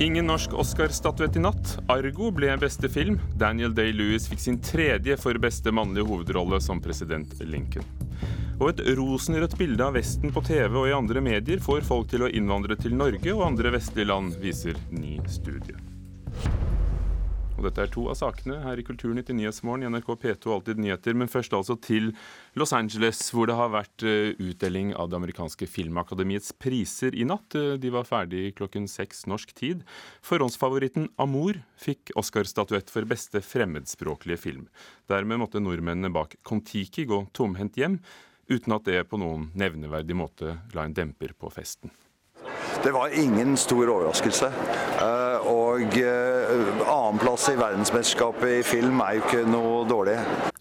Ingen norsk Oscar-statuett i natt. Argo ble beste film. Daniel Day-Lewis fikk sin tredje for beste mannlige hovedrolle som president Lincoln. Og et rosenrødt bilde av Vesten på TV og i andre medier får folk til å innvandre til Norge og andre vestlige land, viser ny studie. Og dette er to av sakene her i Kulturnytt i Nyhetsmorgen i NRK P2 Alltid nyheter. Men først altså til Los Angeles, hvor det har vært eh, utdeling av det amerikanske filmakademiets priser i natt. Eh, de var ferdig klokken seks norsk tid. Forhåndsfavoritten Amour fikk Oscar-statuett for beste fremmedspråklige film. Dermed måtte nordmennene bak Kon-Tiki gå tomhendt hjem, uten at det på noen nevneverdig måte la en demper på festen. Det var ingen stor overraskelse. Eh, og annenplass i verdensmesterskapet i film er jo ikke noe dårlig.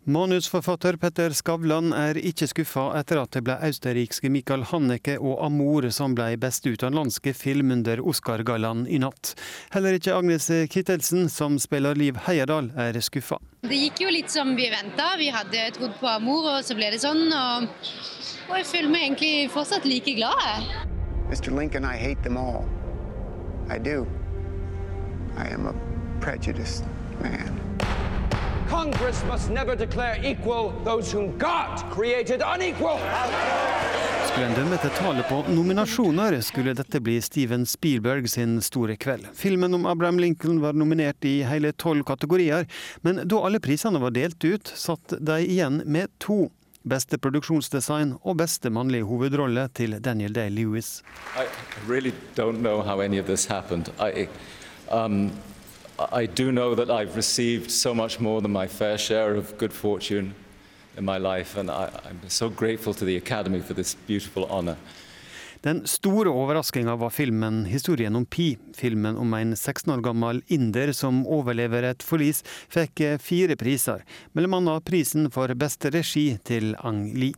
Manusforfatter Petter Skavlan er ikke skuffa etter at det ble østerrikske Michael Hanneke og 'Amor' som ble beste utenlandske film under Oscar-gallaen i natt. Heller ikke Agnes Kittelsen, som spiller Liv Heierdal, er skuffa. Det gikk jo litt som vi venta. Vi hadde trodd på 'Amor', og så ble det sånn. Og, og jeg føler meg egentlig fortsatt like glad. Mr. Lincoln, I hate them all. I do. I am a prejudiced man. Congress must never declare equal those whom God created unequal. Skulle en dømme til tallet på nominasjoner, skulle dette bli Steven Spielberg sin store kveld. Filmen om Abraham Lincoln var nominert i hele tolv kategorier, men da alle prisene var delt ut, satt de igjen med to. Beste produksjonsdesign og beste mannlige hovedrolle til Daniel Day-Lewis. I really don't know how any of this happened. I, um, I do know that I've received so much more than my fair share of good fortune in my life, and I, I'm so grateful to the Academy for this beautiful honor. Den store overraskinga var filmen 'Historien om Pi'. Filmen om en 16 år gammel inder som overlever et forlis, fikk fire priser. bl.a. prisen for beste regi til Ang Lee.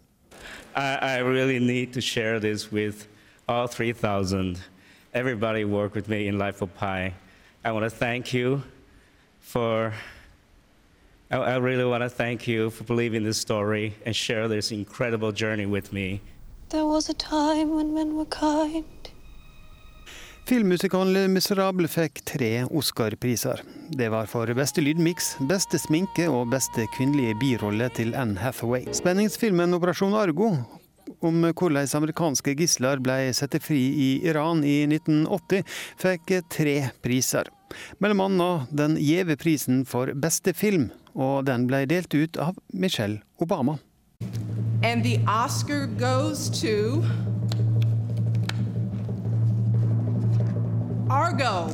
I, I really need to share this with all 3000. Everybody work with me in Life of Pi. I want to thank you for I, I really want to thank you for believing this story and share this incredible journey with me. There was a time when men were kind. Filmmusikalen Le Miserable fikk tre Oscar-priser. Det var for beste lydmiks, beste sminke og beste kvinnelige birolle til Anne Hathaway. Spenningsfilmen 'Operasjon Argo' om hvordan amerikanske gisler ble satt fri i Iran i 1980, fikk tre priser. Mellom annet den gjeve prisen for beste film, og den ble delt ut av Michelle Obama. And the Oscar goes to Argo.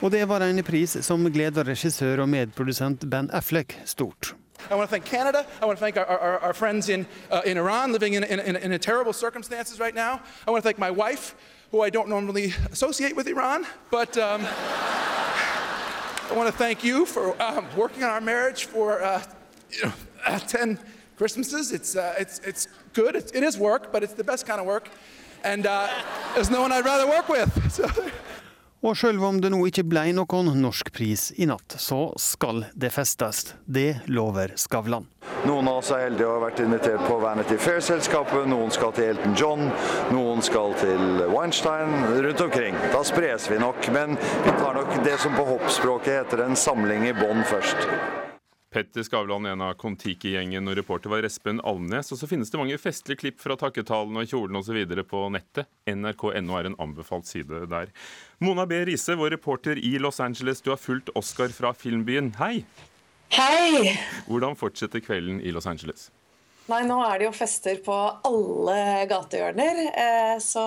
Og det var en pris som gleder regissør og medprodusent Ben Affleck stort. I want to thank Canada. I want to thank our, our, our friends in, uh, in Iran living in, in, in, terrible circumstances right now. I want to thank my wife, who I don't normally associate with Iran, but um, I want to thank you for um, working on our marriage for uh, you know, uh, 10 Christmases. It's, uh, it's, it's good. It's, it is work, but it's the best kind of work. And uh, there's no one I'd rather work with. So. Og sjøl om det nå ikke ble noen norsk pris i natt, så skal det festes. Det lover Skavlan. Noen av oss er heldige og har vært invitert på Vanity Fair-selskapet, noen skal til Elton John, noen skal til Weinstein, rundt omkring. Da spres vi nok, men vi tar nok det som på hoppspråket heter en samling i bånn først. Petter Skavlan, en av Kon-Tiki-gjengen, og reporter var Espen Alnes. Og så finnes det mange festlige klipp fra takketalen og kjolen osv. på nettet. NRK.no er en anbefalt side der. Mona B. Riise, vår reporter i Los Angeles, du har fulgt Oscar fra filmbyen. Hei! Hei! Hvordan fortsetter kvelden i Los Angeles? Nei, nå er det jo fester på alle gatehjørner, eh, så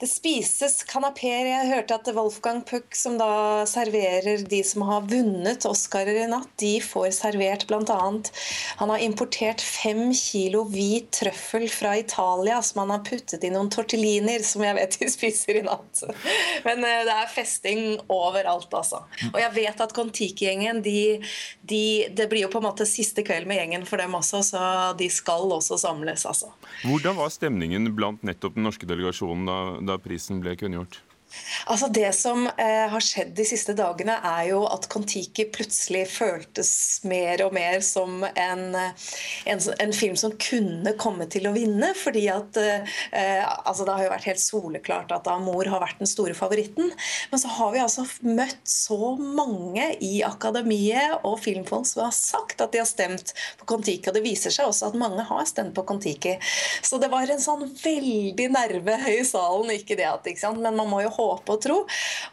det spises kanapeer. Jeg hørte at Wolfgang Puck, som da serverer de som har vunnet Oscarer i natt, de får servert bl.a. Han har importert fem kilo hvit trøffel fra Italia som han har puttet i noen tortelliner, som jeg vet de spiser i natt. Men eh, det er festing overalt, altså. Og jeg vet at Kon-Tiki-gjengen, de, de, det blir jo på en måte siste kveld med gjengen for dem også, så de skal også samles, altså. Hvordan var stemningen blant nettopp den norske delegasjonen da, da prisen ble kunngjort? Altså Det som eh, har skjedd de siste dagene, er jo at Kon-Tiki plutselig føltes mer og mer som en, en, en, film som kunne komme til å vinne. fordi at eh, altså Det har jo vært helt soleklart at Amor har vært den store favoritten. Men så har vi altså møtt så mange i akademiet og filmfolk som har sagt at de har stemt på Kon-Tiki. Og det viser seg også at mange har stemt på Kon-Tiki. Så det var en sånn veldig nerve i salen. Ikke det at, ikke sant? Men man må jo håpe og tro.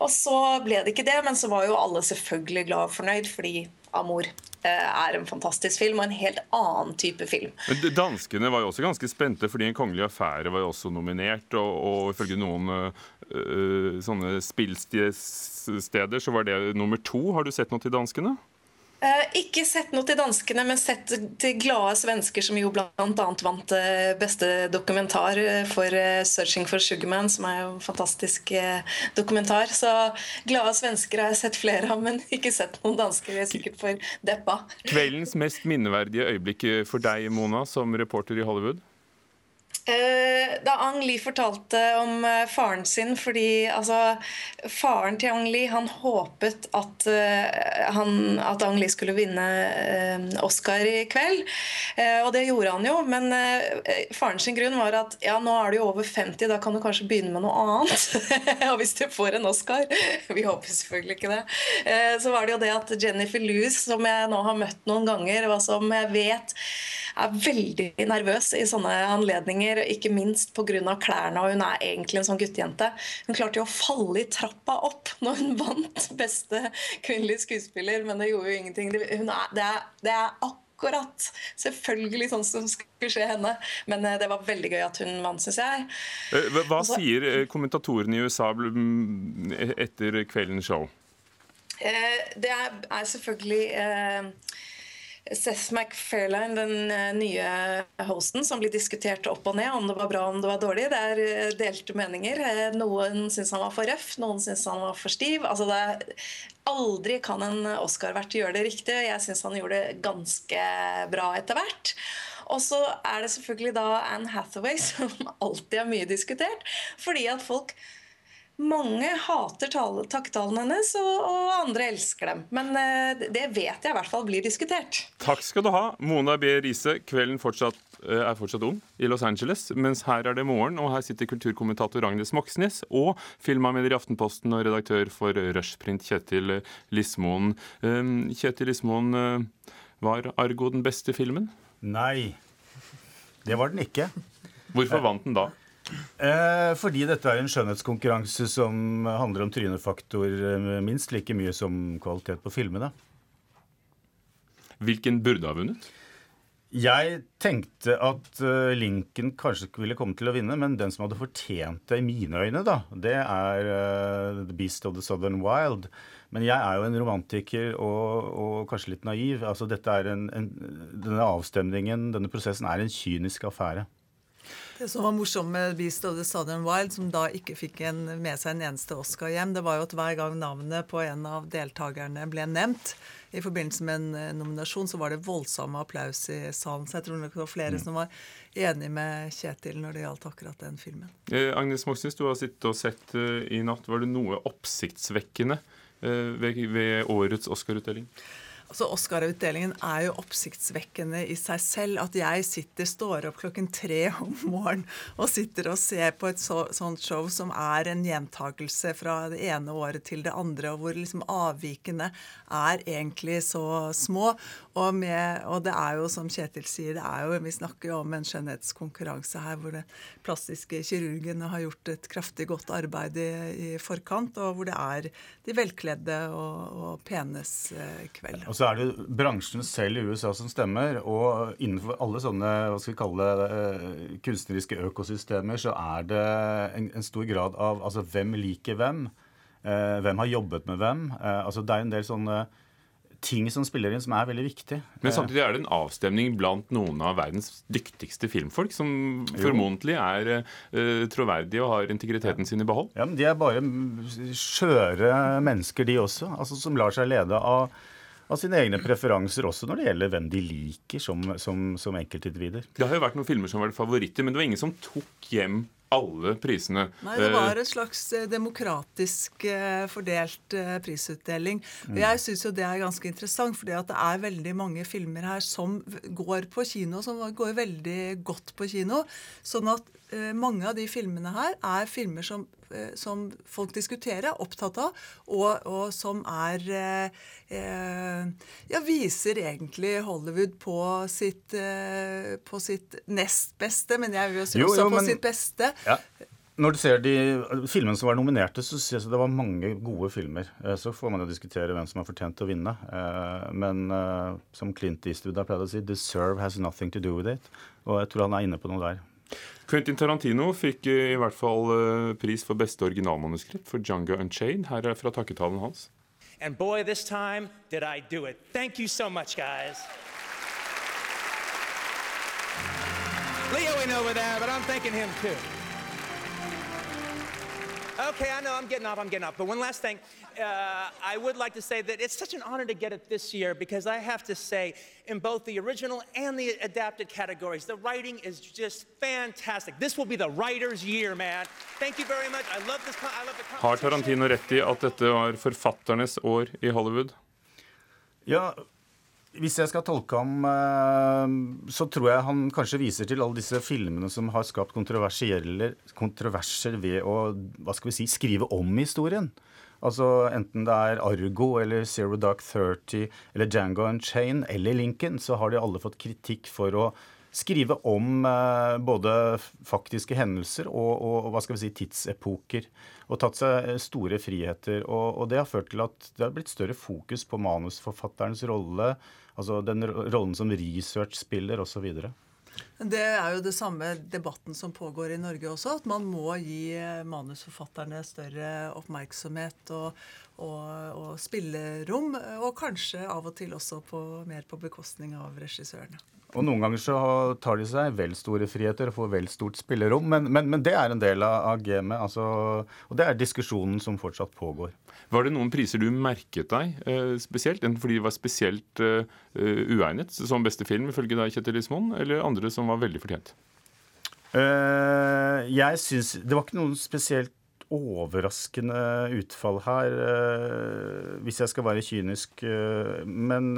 Og så ble det ikke det, men så var jo alle selvfølgelig glad og fornøyd, fordi Amor eh, er en fantastisk film, og en helt annen type film. Men Danskene var jo også ganske spente, fordi En kongelig affære var jo også nominert. Og, og ifølge noen øh, sånne spillsteder så var det nummer to. Har du sett noe til danskene? Eh, ikke sett noe til danskene, men sett til glade svensker, som jo bl.a. vant eh, beste dokumentar eh, for 'Searching for Sugarman', som er jo en fantastisk dokumentar. Så glade svensker har jeg sett flere av, men ikke sett noen dansker. Jeg er sikkert for deppa. Kveldens mest minneverdige øyeblikk for deg, Mona, som reporter i Hollywood? Eh, da Ang Lee fortalte om eh, faren sin fordi altså, Faren til Ang Lee han håpet at, uh, han, at Ang Lee skulle vinne Oscar i kveld. Og det gjorde han jo, men faren sin grunn var at ja, nå er du jo over 50, da kan du kanskje begynne med noe annet. og hvis du får en Oscar Vi håper selvfølgelig ikke det. så var det jo det at Jennifer Lewis, som jeg nå har møtt noen ganger, og som jeg vet er veldig nervøs i sånne anledninger, ikke minst pga. klærne. og Hun er egentlig en sånn guttejente. Hun klarte jo å falle i trappa opp når hun vant beste kvinnelige skuespiller, men det gjorde jo ingenting. Det er, det er, det er akkurat selvfølgelig sånn som skulle skje henne. Men eh, det var veldig gøy at hun vant, syns jeg. Eh, hva Også, sier eh, kommentatorene i USA etter kveldens show? Det er selvfølgelig Seth MacFarlane, den eh, nye hosten, som blir diskutert opp og ned, om det var bra om det var dårlig. Det er eh, delte meninger. Eh, noen syns han var for røff, noen syns han var for stiv. Altså det aldri kan en Oscar-vert gjøre det riktig. Jeg syns han gjorde det ganske bra etter hvert. Og så er det selvfølgelig da Anne Hathaway, som alltid er mye diskutert. Fordi at folk mange hater takketalen hennes, og, og, andre elsker dem. Men uh, det vet jeg i hvert fall blir diskutert. Takk skal du ha, Mona B. Riise. Kvelden fortsatt, uh, er fortsatt ung i Los Angeles, mens her er det morgen, og her sitter kulturkommentator Agnes Moxnes og filmanmelder i Aftenposten og redaktør for Rushprint, Kjetil Lismoen. Uh, Kjetil Lismoen, eh, var Argo den beste filmen? Nei, det var den ikke. Hvorfor vant den da? Eh, fordi dette er en skjønnhetskonkurranse som handler om trynefaktor eh, minst like mye som kvalitet på filmene. Hvilken burde ha vunnet? Jeg tenkte at uh, Lincoln kanskje ville komme til å vinne, men den som hadde fortjent det i mine øyne, da, det er uh, The Beast of the Southern Wild. Men jeg er jo en romantiker og, og kanskje litt naiv. Altså, dette er en, en, denne avstemningen, denne prosessen, er en kynisk affære. Det som var morsomt med 'Beast of the Southern Wild', som da ikke fikk en, med seg en eneste Oscar hjem, det var jo at hver gang navnet på en av deltakerne ble nevnt i forbindelse med en eh, nominasjon, så var det voldsomme applaus i salen. Så jeg tror det var flere mm. som var enig med Kjetil når det gjaldt akkurat den filmen. Eh, Agnes Moxnes, du har sittet og sett uh, i natt. Var det noe oppsiktsvekkende uh, ved, ved årets Oscar-utdeling? Altså, Oscar-utdelingen er jo oppsiktsvekkende i seg selv. At jeg sitter, står opp klokken tre om morgenen og sitter og ser på et så, sånt show som er en gjentakelse fra det ene året til det andre, og hvor liksom avvikene er egentlig så små. Og, med, og, det er jo, som Kjetil sier, er jo, vi snakker jo om en skjønnhetskonkurranse her hvor den plastiske kirurgene har gjort et kraftig godt arbeid i, i forkant, og hvor det er de velkledde og, og penes eh, kveld. Så er det bransjen selv i USA som stemmer. Og innenfor alle sånne hva skal vi kalle det, eh, kunstneriske økosystemer så er det en, en stor grad av altså, hvem liker hvem. Eh, hvem har jobbet med hvem. Eh, altså, det er en del sånne ting som spiller inn, som er veldig viktig. Men samtidig er det en avstemning blant noen av verdens dyktigste filmfolk, som formodentlig er uh, troverdige og har integriteten sin i behold? Ja, men De er bare skjøre mennesker, de også. altså Som lar seg lede av av sine egne preferanser, også når det gjelder hvem de liker som, som, som enkeltindivider. Det har jo vært noen filmer som har vært favoritter, men det var ingen som tok hjem alle prisene. Nei, det var en slags eh, demokratisk eh, fordelt eh, prisutdeling. Og Mm. jeg syns jo det er ganske interessant, fordi at det er veldig mange filmer her som går på kino, som går veldig godt på kino. Sånn at eh, mange av de filmene her er filmer som, eh, som folk diskuterer, er opptatt av, og, og som er eh, eh, Ja, viser egentlig Hollywood på sitt, eh, på sitt nest beste, men jeg vil jo si også jo, på men- sitt beste. Ja. Når du ser de filmene som var nominerte, så synes jeg det var mange gode filmer. Eh, Så får man jo diskutere hvem som har fortjent å vinne. Eh, Men eh, som Clint Eastwood har pleid å si, 'deserve has nothing to do with it'. Og jeg tror han er inne på noe der. Quentin Tarantino fikk i hvert fall eh, pris for beste originalmanuskript for Junga Unchained. Her er fra takketalen hans. And boy, this time did I do it. Thank you so much, guys. Leo ain't over there, but I'm thanking him too. Okay, I know I'm getting off, I'm getting off. But one last thing. Uh, I would like to say that it's such an honor to get it this year because I have to say, in both the original and the adapted categories, the writing is just fantastic. This will be the writer's year, man. Thank you very much. I love this. con- I love the con- Har Tarantino rett i at dette var forfatternes år i Hollywood? Ja, hvis jeg skal tolke ham, eh, så tror jeg han kanskje viser til alle disse filmene som har skapt kontroverser ved å hva skal vi si, skrive om historien. Altså Enten det er Argo eller Zero Dark Thirty eller Django Unchained eller Lincoln, så har de alle fått kritikk for å skrive om eh, både faktiske hendelser og, og hva skal vi si, tidsepoker. Og tatt seg eh, store friheter. Og, og det har ført til at det har blitt større fokus på manusforfatterens rolle, altså den rollen som research spiller osv. Det er jo det samme debatten som pågår i Norge også. At man må gi eh, manusforfatterne større oppmerksomhet og, og, og spillerom. Og kanskje av og til også på, mer på bekostning av regissørene. Og noen ganger så tar de seg vel store friheter og får vel stort spillerom, men, men, men det er en del av, av gamet. Altså, og det er diskusjonen som fortsatt pågår. Var det noen priser du merket deg eh, spesielt? Enten fordi de var spesielt eh, uegnet som beste film, ifølge deg, Kjetil Ismoen, eller andre som var veldig fortjent? Uh, jeg syns Det var ikke noen spesielt overraskende utfall her, eh, hvis jeg skal være kynisk. eh, men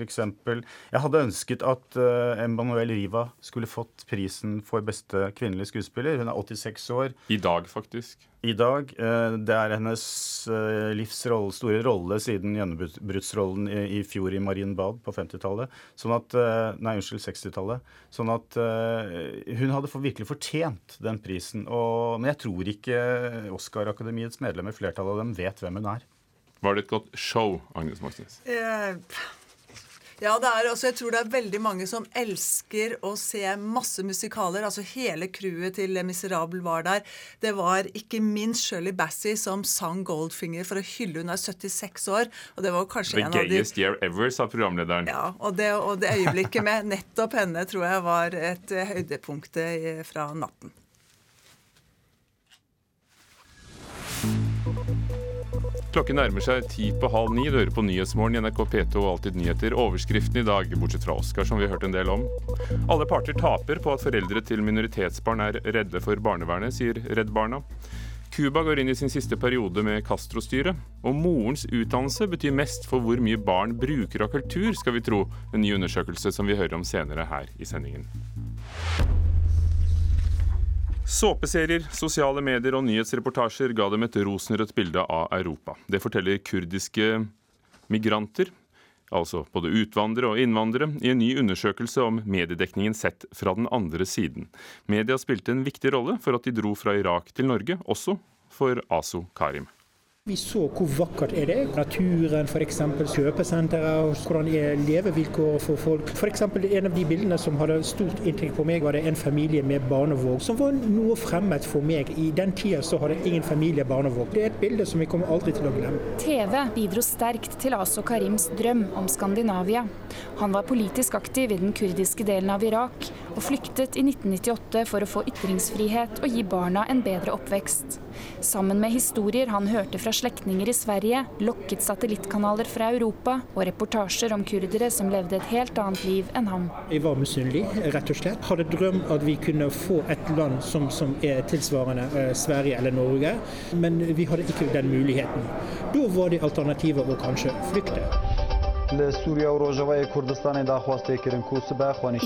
eksempel Jeg hadde ønsket at uh, Emmanuel Riva skulle fått prisen for beste kvinnelige skuespiller. Hun er 86 år. I dag, faktisk. I dag. eh, det er hennes eh, livs rolle, store rolle siden gjennombruddsrollen i, i fjor i Marienbad på 50-tallet. Sånn at eh, Nei, unnskyld, 60-tallet. Sånn at hun hadde for, virkelig fortjent den prisen. Og, men jeg tror ikke Oscar-akademiets medlemmer, flertallet av dem, vet hvem hun er. Var det et godt show, Agnes Moxnes? Eh, Ja, det er, også, jeg tror det er veldig mange som elsker å se masse musikaler. altså Hele crewet til Le Miserable var der. Det var ikke minst Shirley Bassey som sang Goldfinger for å hylle hun er 76 år. og det var kanskje The en av de... gayest year ever, sa programlederen. Ja, og det, og det øyeblikket med nettopp henne tror jeg var et høydepunkt fra natten. Klokken nærmer seg ti på halv ni. Du hører på Nyhetsmorgen i NRK P2 og Alltid nyheter. Overskriften i dag, bortsett fra Oscar, som vi har hørt en del om. Alle parter taper på at foreldre til minoritetsbarn er redde for barnevernet, sier Redd Barna. Cuba går inn i sin siste periode med Castro-styret. Og morens utdannelse betyr mest for hvor mye barn bruker av kultur, skal vi tro. En ny undersøkelse som vi hører om senere her i sendingen. Såpeserier, sosiale medier og nyhetsreportasjer ga dem et rosenrødt bilde av Europa. Det forteller kurdiske migranter, altså både utvandrere og innvandrere, i en ny undersøkelse om mediedekningen sett fra den andre siden. Media spilte en viktig rolle for at de dro fra Irak til Norge, også for Aso Karim. Vi så hvor vakkert er det. Naturen, f.eks. kjøpesentre, og hvordan er levevilkår for folk. For eksempel En av de bildene som hadde stort inntrykk på meg, var det en familie med barnevogn. Som var noe fremmed for meg. I den tida så hadde ingen familie barnevogn. Det er et bilde som vi kommer aldri til å glemme. TV bidro sterkt til Aso Karims drøm om Skandinavia. Han var politisk aktiv i den kurdiske delen av Irak, og flyktet i 1998 for å få ytringsfrihet og gi barna en bedre oppvekst. Sammen med historier han hørte fra slektninger i Sverige, lokket satellittkanaler fra Europa og reportasjer om kurdere som levde et helt annet liv enn ham. Jeg var misunnelig, rett og slett. Hadde drømt at vi kunne få et land som, som er tilsvarende eh, Sverige eller Norge, men vi hadde ikke den muligheten. Da var det alternativet å kanskje flykte. I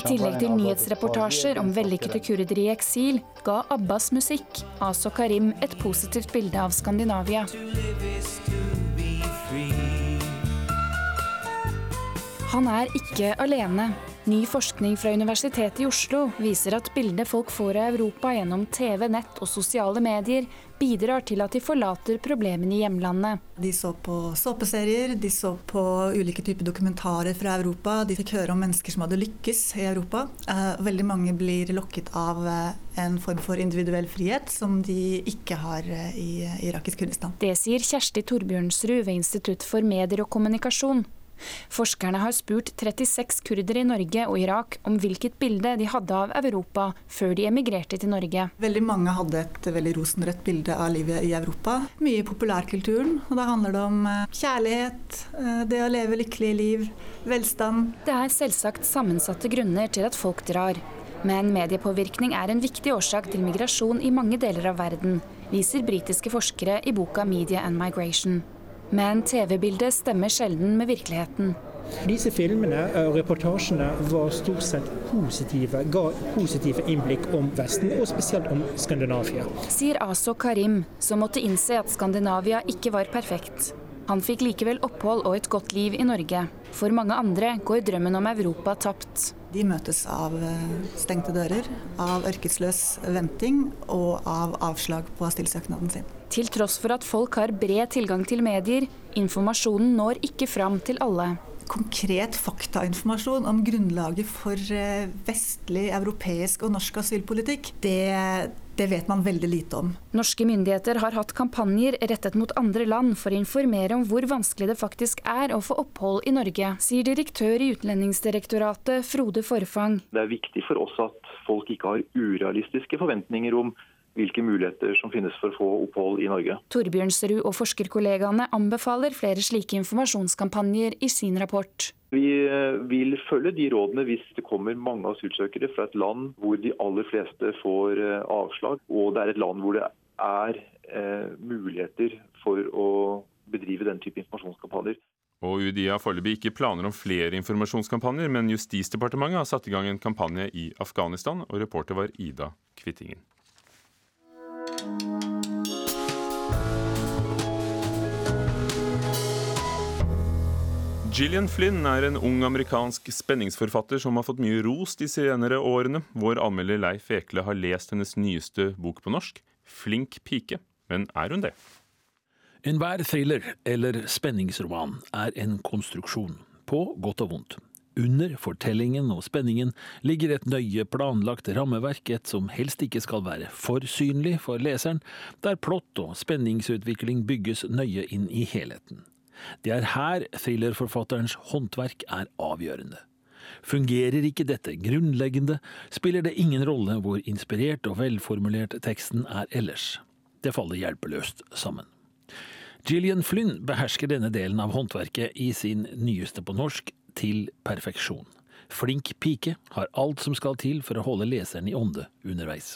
tillegg til nyhetsreportasjer om vellykkede kurdere i eksil, ga Abbas musikk Aso Karim et positivt bilde av Skandinavia. Han er ikke alene. Ny forskning fra Universitetet i Oslo viser at bildet folk får av Europa gjennom TV, nett og sosiale medier, bidrar til at de forlater problemene i hjemlandet. De så på såpeserier, de så på ulike typer dokumentarer fra Europa. De fikk høre om mennesker som hadde lykkes i Europa. Eh, veldig mange blir lokket av eh, en form for individuell frihet som de ikke har eh, i irakisk Kurdistan. Det sier Kjersti Torbjørnsrud ved Institutt for medier og kommunikasjon. Forskerne har spurt 36 kurdere i Norge og Irak om hvilket bilde de hadde av Europa før de emigrerte til Norge. Veldig mange hadde et veldig rosenrødt bilde av livet i Europa. Mye i populærkulturen. og Da handler det om eh, kjærlighet, eh, det å leve lykkelige liv, velstand. Det er selvsagt sammensatte grunner til at folk drar. Men mediepåvirkning er en viktig årsak til migrasjon i mange deler av verden, viser britiske forskere i boka 'Media and Migration'. Men TV-bildet stemmer sjelden med virkeligheten. Disse filmene og reportasjene var stort sett positive, ga positive innblikk om Vesten, og spesielt om Skandinavia. Sier Aso Karim, som måtte innse at Skandinavia ikke var perfekt. Han fikk likevel opphold og et godt liv i Norge. For mange andre går drømmen om Europa tapt. De møtes av eh, stengte dører, av ørkesløs venting og av avslag på asylsøknaden sin. Til tross for at folk har bred tilgang til medier, informasjonen når ikke fram til alle. Konkret faktainformasjon om grunnlaget for eh, vestlig, europeisk og norsk asylpolitikk, det det vet man veldig lite om. Norske myndigheter har hatt kampanjer rettet mot andre land for å informere om hvor vanskelig det faktisk er å få opphold i Norge, sier direktør i Utlendingsdirektoratet Frode Forfang. Det er viktig for oss at folk ikke har urealistiske forventninger om hvilke muligheter som finnes for å få opphold i Norge. Torbjørnsrud og forskerkollegaene anbefaler flere slike informasjonskampanjer i sin rapport. Vi eh, vil følge de rådene hvis det kommer mange asylsøkere fra et land hvor de aller fleste får eh, avslag, og det er et land hvor det er eh, muligheter for å bedrive den type informasjonskampanjer. Og UDI har foreløpig ikke planer om flere informasjonskampanjer, men Justisdepartementet har satt i gang en kampanje i Afghanistan, og reporter var Ida Kvittingen. Gillian Flynn er en ung amerikansk spenningsforfatter som har fått mye ros de senere årene. Vår anmelder Leif Ekle har lest hennes nyeste bok på norsk, 'Flink pike'. Men er hun det? Enhver thriller eller spenningsroman er en konstruksjon, på godt og vondt. Under fortellingen og spenningen ligger et nøye planlagt rammeverk, et som helst ikke skal være for synlig for leseren, der plott og spenningsutvikling bygges nøye inn i helheten. Det er her thrillerforfatterens håndverk er avgjørende. Fungerer ikke dette grunnleggende, spiller det ingen rolle hvor inspirert og velformulert teksten er ellers. Det faller hjelpeløst sammen. Gillian Flynn behersker denne delen av håndverket i sin nyeste på norsk, Til perfeksjon. Flink pike har alt som skal til for å holde leseren i ånde underveis.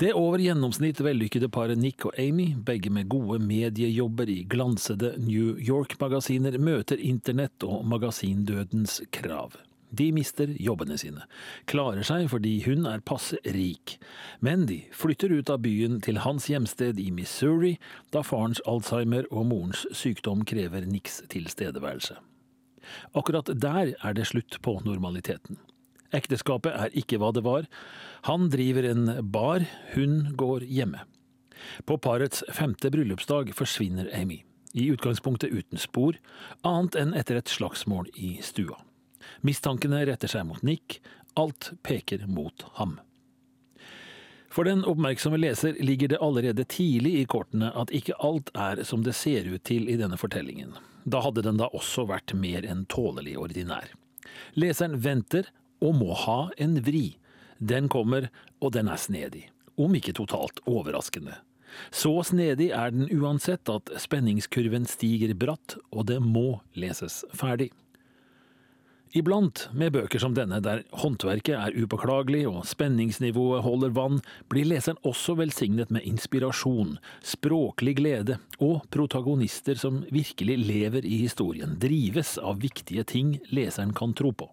Det over gjennomsnitt vellykkede paret Nick og Amy, begge med gode mediejobber i glansede New York-magasiner, møter internett og magasindødens krav. De mister jobbene sine, klarer seg fordi hun er passe rik, men de flytter ut av byen til hans hjemsted i Missouri, da farens alzheimer og morens sykdom krever Nicks tilstedeværelse. Akkurat der er det slutt på normaliteten. Ekteskapet er ikke hva det var. Han driver en bar, hun går hjemme. På parets femte bryllupsdag forsvinner Amy, i utgangspunktet uten spor, annet enn etter et slagsmål i stua. Mistankene retter seg mot Nick, alt peker mot ham. For den oppmerksomme leser ligger det allerede tidlig i kortene at ikke alt er som det ser ut til i denne fortellingen. Da hadde den da også vært mer enn tålelig ordinær. Leseren venter og må ha en vri. Den kommer, og den er snedig, om ikke totalt overraskende. Så snedig er den uansett at spenningskurven stiger bratt, og det må leses ferdig. Iblant, med bøker som denne der håndverket er upåklagelig og spenningsnivået holder vann, blir leseren også velsignet med inspirasjon, språklig glede og protagonister som virkelig lever i historien, drives av viktige ting leseren kan tro på.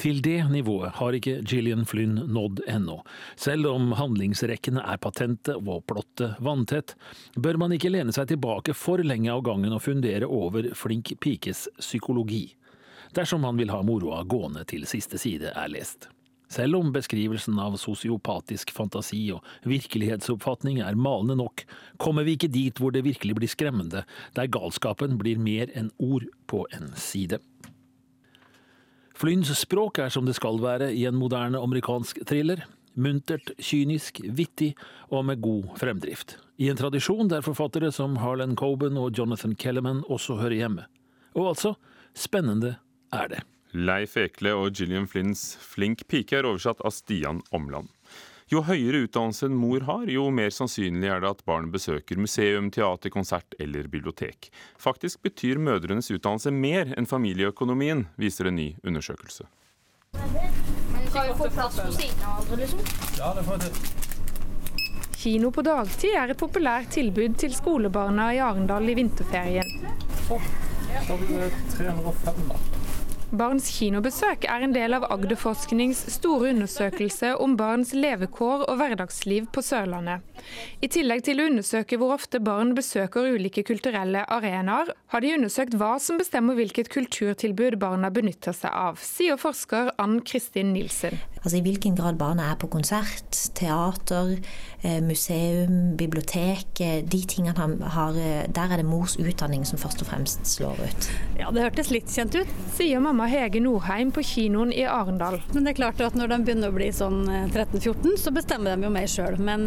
Til det nivået har ikke Gillian Flynn nådd ennå. Selv om handlingsrekkene er patente og plottet vanntett, bør man ikke lene seg tilbake for lenge av gangen og fundere over flink pikes psykologi dersom man vil ha moroa gående til siste side er lest. Selv om beskrivelsen av sosiopatisk fantasi og virkelighetsoppfatning er malende nok, kommer vi ikke dit hvor det virkelig blir skremmende, der galskapen blir mer enn ord på en side. Flynns språk er som det skal være i en moderne amerikansk thriller. Muntert, kynisk, vittig og med god fremdrift. I en tradisjon der forfattere som Harlan Coben og Jonathan Kellerman også hører hjemme. Og altså spennende er det. Leif Ekle og Gillian Flynns 'Flink pike' er oversatt av Stian Omland. Jo høyere utdannelse en mor har, jo mer sannsynlig er det at barn besøker museum, teater, konsert eller bibliotek. Faktisk betyr mødrenes utdannelse mer enn familieøkonomien, viser en ny undersøkelse. Kan vi få plass på siden av hverandre, liksom? Ja, det får til. Kino på dagtid er et populært tilbud til skolebarna i Arendal i vinterferien. Vi 305, da. Barns kinobesøk er en del av Agderforsknings store undersøkelse om barns levekår og hverdagsliv på Sørlandet. I tillegg til å undersøke hvor ofte barn besøker ulike kulturelle arenaer, har de undersøkt hva som bestemmer hvilket kulturtilbud barna benytter seg av, sier forsker Ann Kristin Nilsen. Altså I hvilken grad barna er på konsert, teater, museum, bibliotek. De tingene han har, Der er det mors utdanning som først og fremst slår ut. Ja, Det hørtes litt kjent ut, sier mamma Hege Norheim på kinoen i Arendal. Men det er klart at når de begynner å bli sånn 13-14, så bestemmer de jo mer sjøl. Men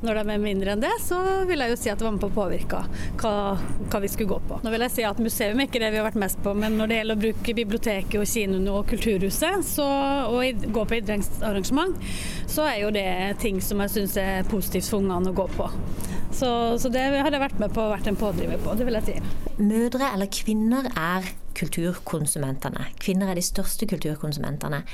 når de er mindre enn det, så vil jeg jo si at det var med på å påvirke hva, hva, vi skulle gå på. Nå vil jeg si at museum er ikke det vi har vært mest på, men når det gjelder å bruke biblioteket og kinoene og Kulturhuset, så, og gå på idrettsarrangement, så er jo det ting som jeg syns er positivt for ungene å gå på. Så, så, det har jeg vært med på og vært en pådriver på, det vil jeg si. Mødre eller kvinner er kulturkonsumentene. Kvinner er de største kulturkonsumentene.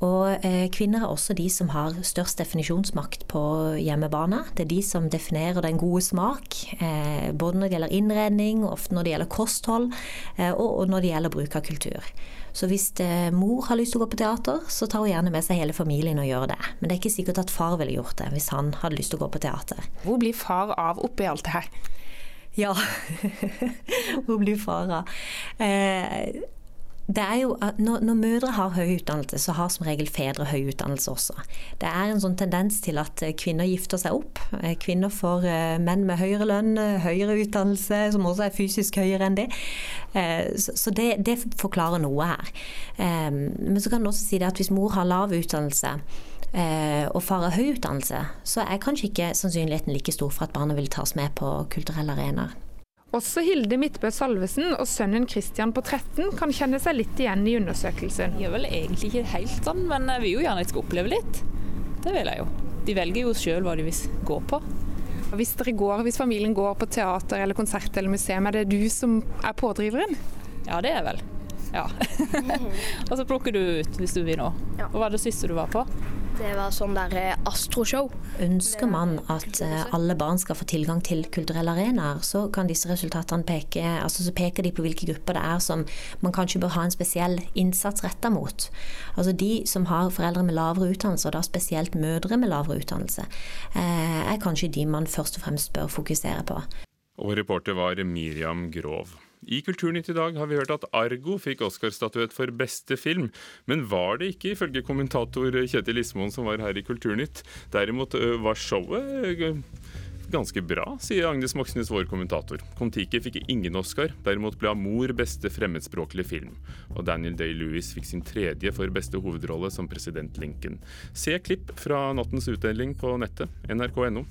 Og eh, kvinner er også de som har størst definisjonsmakt på hjemmebane. Det er de som definerer den gode smak, eh, både når det gjelder innredning, ofte når det gjelder kosthold, eh, og, når det gjelder bruk av kultur. Så hvis mor har lyst til å gå på teater, så tar hun gjerne med seg hele familien og gjør det. Men det er ikke sikkert at far ville gjort det hvis han hadde lyst til å gå på teater. Hvor blir far av oppi alt det her? Ja, hvor blir far av? Eh, det er jo at når, når, mødre har høy utdannelse, så har som regel fedre høy utdannelse også. Det er en sånn tendens til at eh, kvinner gifter seg opp. Eh, kvinner får uh, menn med høyere lønn, høyere utdannelse, som også er fysisk høyere enn det. Så, det, det, forklarer noe her. Men så kan du også si at hvis mor har lav utdannelse, og far har høy utdannelse, så er kanskje ikke sannsynligheten like stor for at barna vil tas med på kulturelle arenaer. Også Hilde Midtbø Salvesen og sønnen Christian på 13 kan kjenne seg litt igjen i undersøkelsen. Jeg er vel egentlig ikke helt sånn, men jeg vil jo gjerne at de skal oppleve litt. Det vil jeg jo. De velger jo sjøl hva de vil gå på. Hvis, går, hvis familien går på teater eller konsert eller museum, er det du som er pådriveren? Ja, det er jeg vel. Ja. og så plukker du ut hvis du vil nå. Hva er det siste du var på? Det var sånn der eh, astroshow. Ønsker man at eh, alle barn skal få tilgang til kulturelle arenaer, så kan disse resultatene peke altså så peker de på hvilke grupper det er som man kanskje bør ha en spesiell innsats retta mot. Altså De som har foreldre med lavere utdannelse, og da spesielt mødre med lavere utdannelse, eh, er kanskje de man først og fremst bør fokusere på. Og reporter var Miriam Grov. I Kulturnytt i dag har vi hørt at Argo fikk Oscar-statuett for beste film. Men var det ikke, ifølge kommentator Kjetil Ismoen som var her i Kulturnytt. Derimot var showet ganske bra, sier Agnes Moxnes, vår kommentator. Kon-Tiki fikk ingen Oscar, derimot ble Amor beste fremmedspråklige film. Og Daniel Day-Lewis fikk sin tredje for beste hovedrolle som president Lincoln. Se klipp fra nattens utdeling på nettet, nrk.no.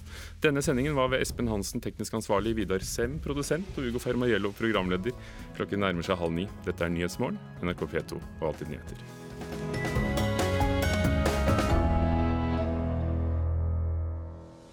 Denne sendingen var ved Espen Hansen, teknisk ansvarlig, Vidar Sem, produsent, og Ugo Fermariello, programleder. Klokken nærmer seg halv ni. Dette er Nyhetsmorgen, NRK P2 og Alltid nyheter.